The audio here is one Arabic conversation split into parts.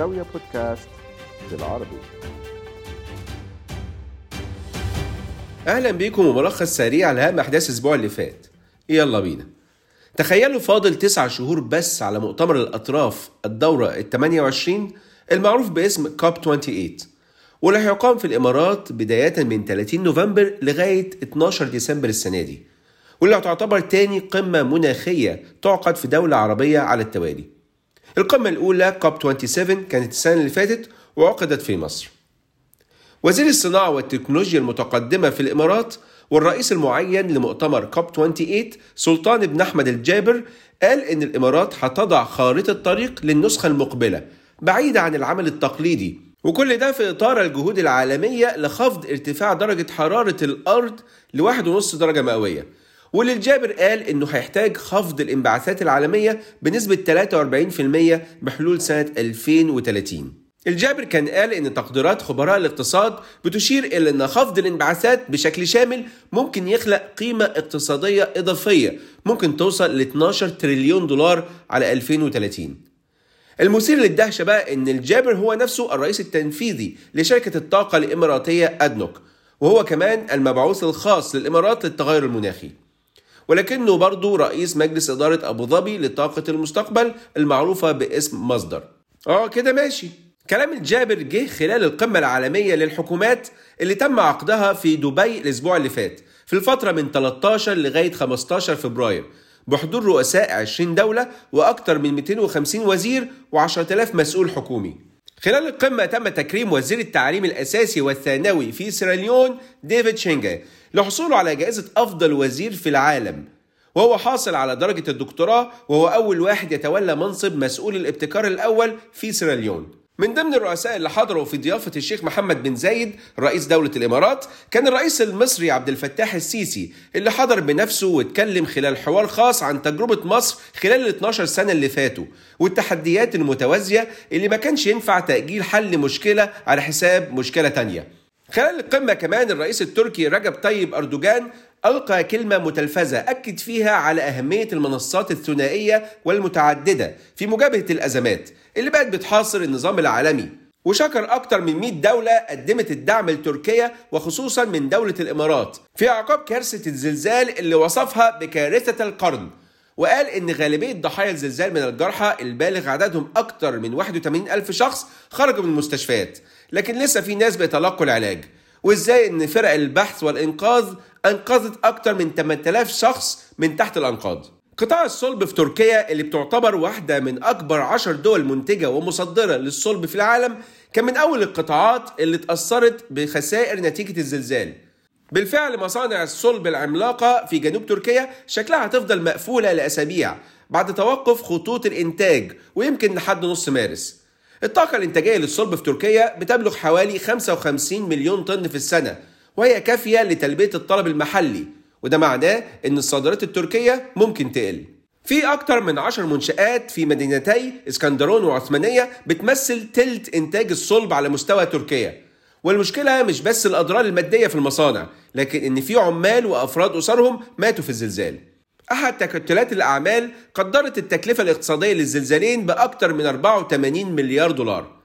زاوية بودكاست بالعربي. أهلا بيكم وملخص سريع لأهم أحداث الأسبوع اللي فات. يلا بينا. تخيلوا فاضل تسع شهور بس على مؤتمر الأطراف الدورة ال 28 المعروف باسم كوب 28 واللي هيقام في الإمارات بداية من 30 نوفمبر لغاية 12 ديسمبر السنة دي. واللي هتعتبر تاني قمة مناخية تعقد في دولة عربية على التوالي. القمة الأولى كوب 27 كانت السنة اللي فاتت وعقدت في مصر. وزير الصناعة والتكنولوجيا المتقدمة في الإمارات والرئيس المعين لمؤتمر كوب 28 سلطان بن أحمد الجابر قال إن الإمارات هتضع خارطة طريق للنسخة المقبلة بعيدة عن العمل التقليدي وكل ده في إطار الجهود العالمية لخفض ارتفاع درجة حرارة الأرض لواحد ونص درجة مئوية. واللي الجابر قال إنه هيحتاج خفض الانبعاثات العالمية بنسبة 43% بحلول سنة 2030 الجابر كان قال إن تقديرات خبراء الاقتصاد بتشير إلى إن خفض الانبعاثات بشكل شامل ممكن يخلق قيمة اقتصادية إضافية ممكن توصل ل 12 تريليون دولار على 2030 المثير للدهشة بقى إن الجابر هو نفسه الرئيس التنفيذي لشركة الطاقة الإماراتية أدنوك وهو كمان المبعوث الخاص للإمارات للتغير المناخي. ولكنه برضه رئيس مجلس إدارة أبو ظبي لطاقة المستقبل المعروفة باسم مصدر. آه كده ماشي. كلام الجابر جه خلال القمة العالمية للحكومات اللي تم عقدها في دبي الأسبوع اللي فات في الفترة من 13 لغاية 15 فبراير بحضور رؤساء 20 دولة وأكثر من 250 وزير و10000 مسؤول حكومي. خلال القمة تم تكريم وزير التعليم الأساسي والثانوي في سيراليون ديفيد شينجا لحصوله على جائزة أفضل وزير في العالم. وهو حاصل على درجة الدكتوراه وهو أول واحد يتولى منصب مسؤول الابتكار الأول في سيراليون من ضمن الرؤساء اللي حضروا في ضيافة الشيخ محمد بن زايد رئيس دولة الإمارات كان الرئيس المصري عبد الفتاح السيسي اللي حضر بنفسه واتكلم خلال حوار خاص عن تجربة مصر خلال ال 12 سنة اللي فاتوا والتحديات المتوازية اللي ما كانش ينفع تأجيل حل مشكلة على حساب مشكلة تانية. خلال القمة كمان الرئيس التركي رجب طيب أردوغان ألقى كلمة متلفزة أكد فيها على أهمية المنصات الثنائية والمتعددة في مجابهة الأزمات اللي بقت بتحاصر النظام العالمي. وشكر أكثر من 100 دولة قدمت الدعم لتركيا وخصوصا من دولة الإمارات في أعقاب كارثة الزلزال اللي وصفها بكارثة القرن. وقال إن غالبية ضحايا الزلزال من الجرحى البالغ عددهم أكثر من 81 ألف شخص خرجوا من المستشفيات. لكن لسه في ناس بيتلقوا العلاج. وإزاي إن فرق البحث والإنقاذ أنقذت أكثر من 8000 شخص من تحت الأنقاض؟ قطاع الصلب في تركيا اللي بتعتبر واحدة من أكبر عشر دول منتجة ومصدرة للصلب في العالم كان من أول القطاعات اللي اتأثرت بخسائر نتيجة الزلزال. بالفعل مصانع الصلب العملاقة في جنوب تركيا شكلها هتفضل مقفولة لأسابيع بعد توقف خطوط الإنتاج ويمكن لحد نص مارس. الطاقة الإنتاجية للصلب في تركيا بتبلغ حوالي 55 مليون طن في السنة وهي كافية لتلبية الطلب المحلي وده معناه إن الصادرات التركية ممكن تقل. في أكتر من عشر منشآت في مدينتي إسكندرون وعثمانية بتمثل تلت إنتاج الصلب على مستوى تركيا. والمشكلة مش بس الأضرار المادية في المصانع لكن إن في عمال وأفراد أسرهم ماتوا في الزلزال. أحد تكتلات الأعمال قدرت التكلفة الاقتصادية للزلزالين بأكثر من 84 مليار دولار.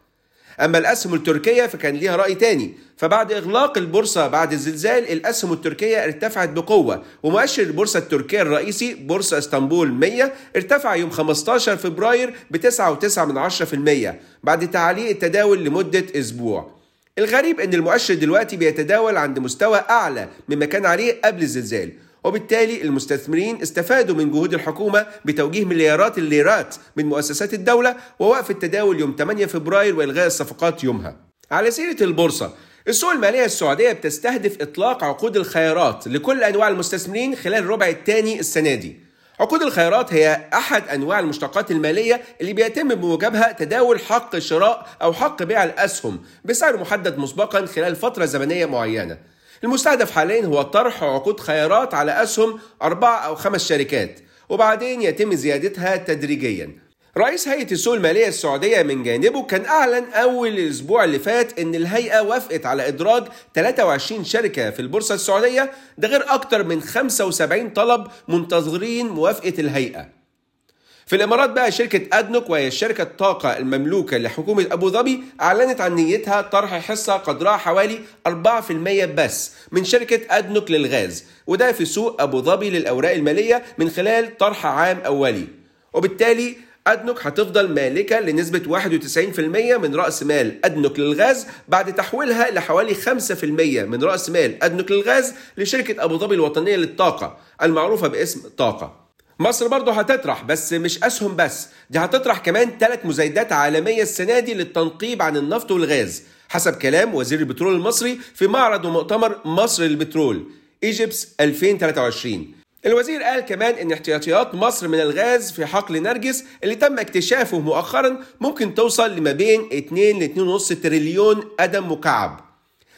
أما الأسهم التركية فكان ليها رأي تاني. فبعد إغلاق البورصة بعد الزلزال الأسهم التركية ارتفعت بقوة. ومؤشر البورصة التركية الرئيسي بورصة إسطنبول 100 ارتفع يوم 15 فبراير ب 9.9% بعد تعليق التداول لمدة أسبوع. الغريب إن المؤشر دلوقتي بيتداول عند مستوى أعلى مما كان عليه قبل الزلزال. وبالتالي المستثمرين استفادوا من جهود الحكومة بتوجيه مليارات الليرات من مؤسسات الدولة ووقف التداول يوم 8 فبراير وإلغاء الصفقات يومها. على سيرة البورصة السوق المالية السعودية بتستهدف إطلاق عقود الخيارات لكل أنواع المستثمرين خلال الربع الثاني السنة دي. عقود الخيارات هي أحد أنواع المشتقات المالية اللي بيتم بموجبها تداول حق شراء أو حق بيع الأسهم بسعر محدد مسبقا خلال فترة زمنية معينة. المستهدف حاليا هو طرح عقود خيارات على أسهم أربع أو خمس شركات وبعدين يتم زيادتها تدريجيا. رئيس هيئة السوق المالية السعودية من جانبه كان أعلن أول الأسبوع اللي فات إن الهيئة وافقت على إدراج 23 شركة في البورصة السعودية ده غير أكتر من 75 طلب منتظرين موافقة الهيئة. في الإمارات بقى شركة أدنوك وهي شركة الطاقه المملوكة لحكومة أبو ظبي أعلنت عن نيتها طرح حصة قدرها حوالي 4% بس من شركة أدنوك للغاز وده في سوق أبو ظبي للأوراق المالية من خلال طرح عام أولي. وبالتالي أدنوك هتفضل مالكة لنسبة 91% من رأس مال أدنوك للغاز بعد تحويلها لحوالي 5% من رأس مال أدنوك للغاز لشركة أبو ظبي الوطنية للطاقة المعروفة باسم طاقة. مصر برضه هتطرح بس مش أسهم بس دي هتطرح كمان ثلاث مزايدات عالمية السنة دي للتنقيب عن النفط والغاز حسب كلام وزير البترول المصري في معرض ومؤتمر مصر للبترول ايجيبس 2023 الوزير قال كمان إن احتياطيات مصر من الغاز في حقل نرجس اللي تم اكتشافه مؤخرا ممكن توصل لما بين 2 ل 2.5 تريليون قدم مكعب.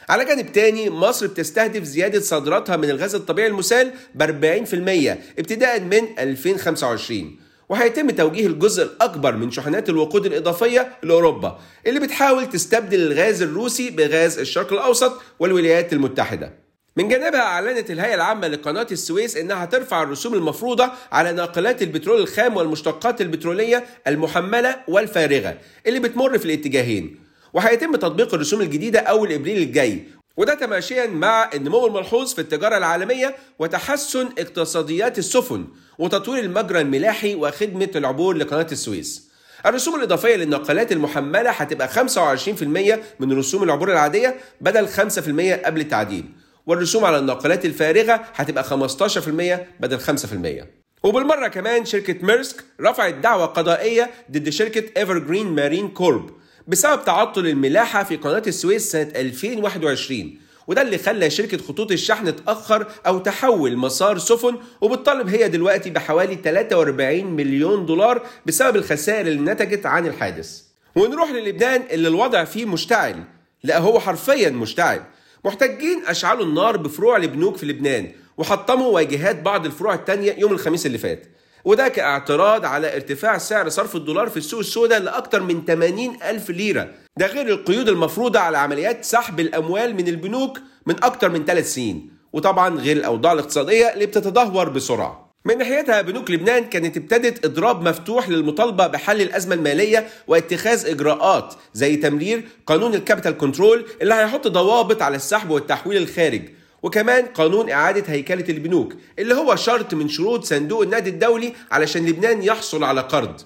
على جانب تاني مصر بتستهدف زيادة صادراتها من الغاز الطبيعي المسال ب 40% ابتداء من 2025 وهيتم توجيه الجزء الأكبر من شحنات الوقود الإضافية لأوروبا اللي بتحاول تستبدل الغاز الروسي بغاز الشرق الأوسط والولايات المتحدة. من جانبها أعلنت الهيئة العامة لقناة السويس إنها ترفع الرسوم المفروضة على ناقلات البترول الخام والمشتقات البترولية المحملة والفارغة اللي بتمر في الاتجاهين. وهيتم تطبيق الرسوم الجديدة أول إبريل الجاي. وده تماشيا مع النمو الملحوظ في التجارة العالمية وتحسن اقتصاديات السفن وتطوير المجرى الملاحي وخدمة العبور لقناة السويس. الرسوم الإضافية للناقلات المحملة هتبقى 25% من رسوم العبور العادية بدل 5% قبل التعديل. والرسوم على الناقلات الفارغة هتبقى 15% بدل 5% وبالمرة كمان شركة ميرسك رفعت دعوى قضائية ضد شركة ايفر جرين مارين كورب بسبب تعطل الملاحة في قناة السويس سنة 2021 وده اللي خلى شركة خطوط الشحن تأخر أو تحول مسار سفن وبتطالب هي دلوقتي بحوالي 43 مليون دولار بسبب الخسائر اللي نتجت عن الحادث. ونروح للبنان اللي الوضع فيه مشتعل لا هو حرفيا مشتعل. محتجين أشعلوا النار بفروع البنوك في لبنان وحطموا واجهات بعض الفروع التانية يوم الخميس اللي فات. وده كاعتراض على ارتفاع سعر صرف الدولار في السوق السوداء لأكثر من 80 ألف ليرة. ده غير القيود المفروضة على عمليات سحب الأموال من البنوك من أكثر من ثلاث سنين. وطبعا غير الأوضاع الاقتصادية اللي بتتدهور بسرعة. من ناحيتها بنوك لبنان كانت ابتدت إضراب مفتوح للمطالبة بحل الأزمة المالية واتخاذ إجراءات زي تمرير قانون ال capital control اللي هيحط ضوابط على السحب والتحويل الخارج. وكمان قانون إعادة هيكلة البنوك اللي هو شرط من شروط صندوق النقد الدولي علشان لبنان يحصل على قرض.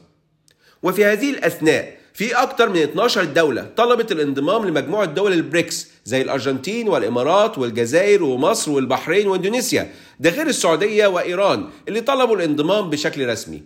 وفي هذه الأثناء في أكثر من 12 دولة طلبت الانضمام لمجموعة دول البريكس زي الأرجنتين والإمارات والجزائر ومصر والبحرين وإندونيسيا ده غير السعودية وإيران اللي طلبوا الانضمام بشكل رسمي.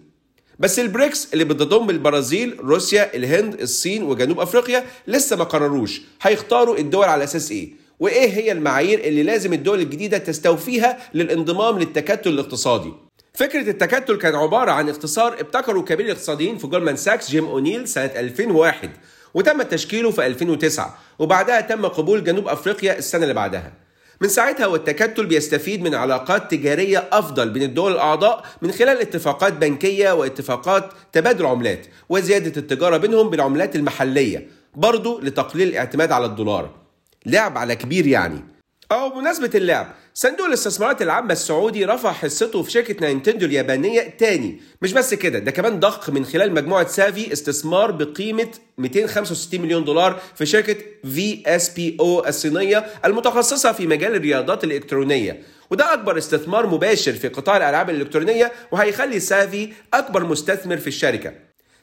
بس البريكس اللي بتضم البرازيل روسيا الهند الصين وجنوب أفريقيا لسه ما قرروش هيختاروا الدول على أساس إيه. وإيه هي المعايير اللي لازم الدول الجديدة تستوفيها للانضمام للتكتل الاقتصادي؟ فكرة التكتل كان عبارة عن اختصار ابتكره كبير الاقتصاديين في جولدمان ساكس جيم أونيل سنة 2001 وتم تشكيله في 2009 وبعدها تم قبول جنوب أفريقيا السنة اللي بعدها. من ساعتها والتكتل بيستفيد من علاقات تجارية أفضل بين الدول الأعضاء من خلال اتفاقات بنكية واتفاقات تبادل عملات وزيادة التجارة بينهم بالعملات المحلية برضو لتقليل الاعتماد على الدولار. لعب على كبير يعني. وبمناسبة اللعب صندوق الاستثمارات العامة السعودي رفع حصته في شركة نينتندو اليابانية تاني. مش بس كده ده كمان ضخ من خلال مجموعة سافي استثمار بقيمة 265 مليون دولار في شركة VSPO الصينية المتخصصة في مجال الرياضات الإلكترونية. وده أكبر استثمار مباشر في قطاع الألعاب الإلكترونية وهيخلي سافي أكبر مستثمر في الشركة.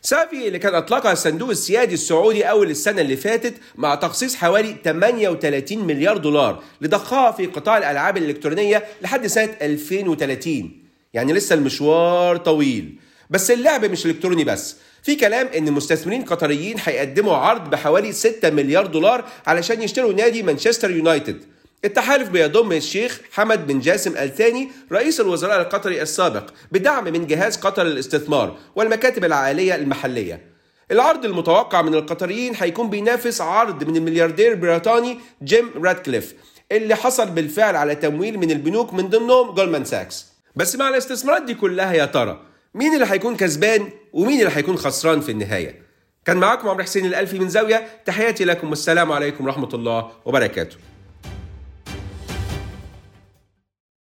سافي اللي كان أطلقها الصندوق السيادي السعودي أول السنة اللي فاتت مع تخصيص حوالي 38 مليار دولار لضخها في قطاع الألعاب الإلكترونية لحد سنة 2030 يعني لسه المشوار طويل. بس اللعب مش إلكتروني بس. في كلام إن مستثمرين قطريين هيقدموا عرض بحوالي 6 مليار دولار علشان يشتروا نادي مانشستر يونايتد. التحالف بيضم الشيخ حمد بن جاسم الثاني رئيس الوزراء القطري السابق بدعم من جهاز قطر للاستثمار والمكاتب العائلية المحلية. العرض المتوقع من القطريين هيكون بينافس عرض من الملياردير البريطاني جيم راتكليف اللي حصل بالفعل على تمويل من البنوك من ضمنهم جولمان ساكس. بس مع الاستثمارات دي كلها يا ترى مين اللي هيكون كسبان ومين اللي هيكون خسران في النهاية؟ كان معاكم عمرو حسين الألفي من زاوية تحياتي لكم والسلام عليكم ورحمة الله وبركاته.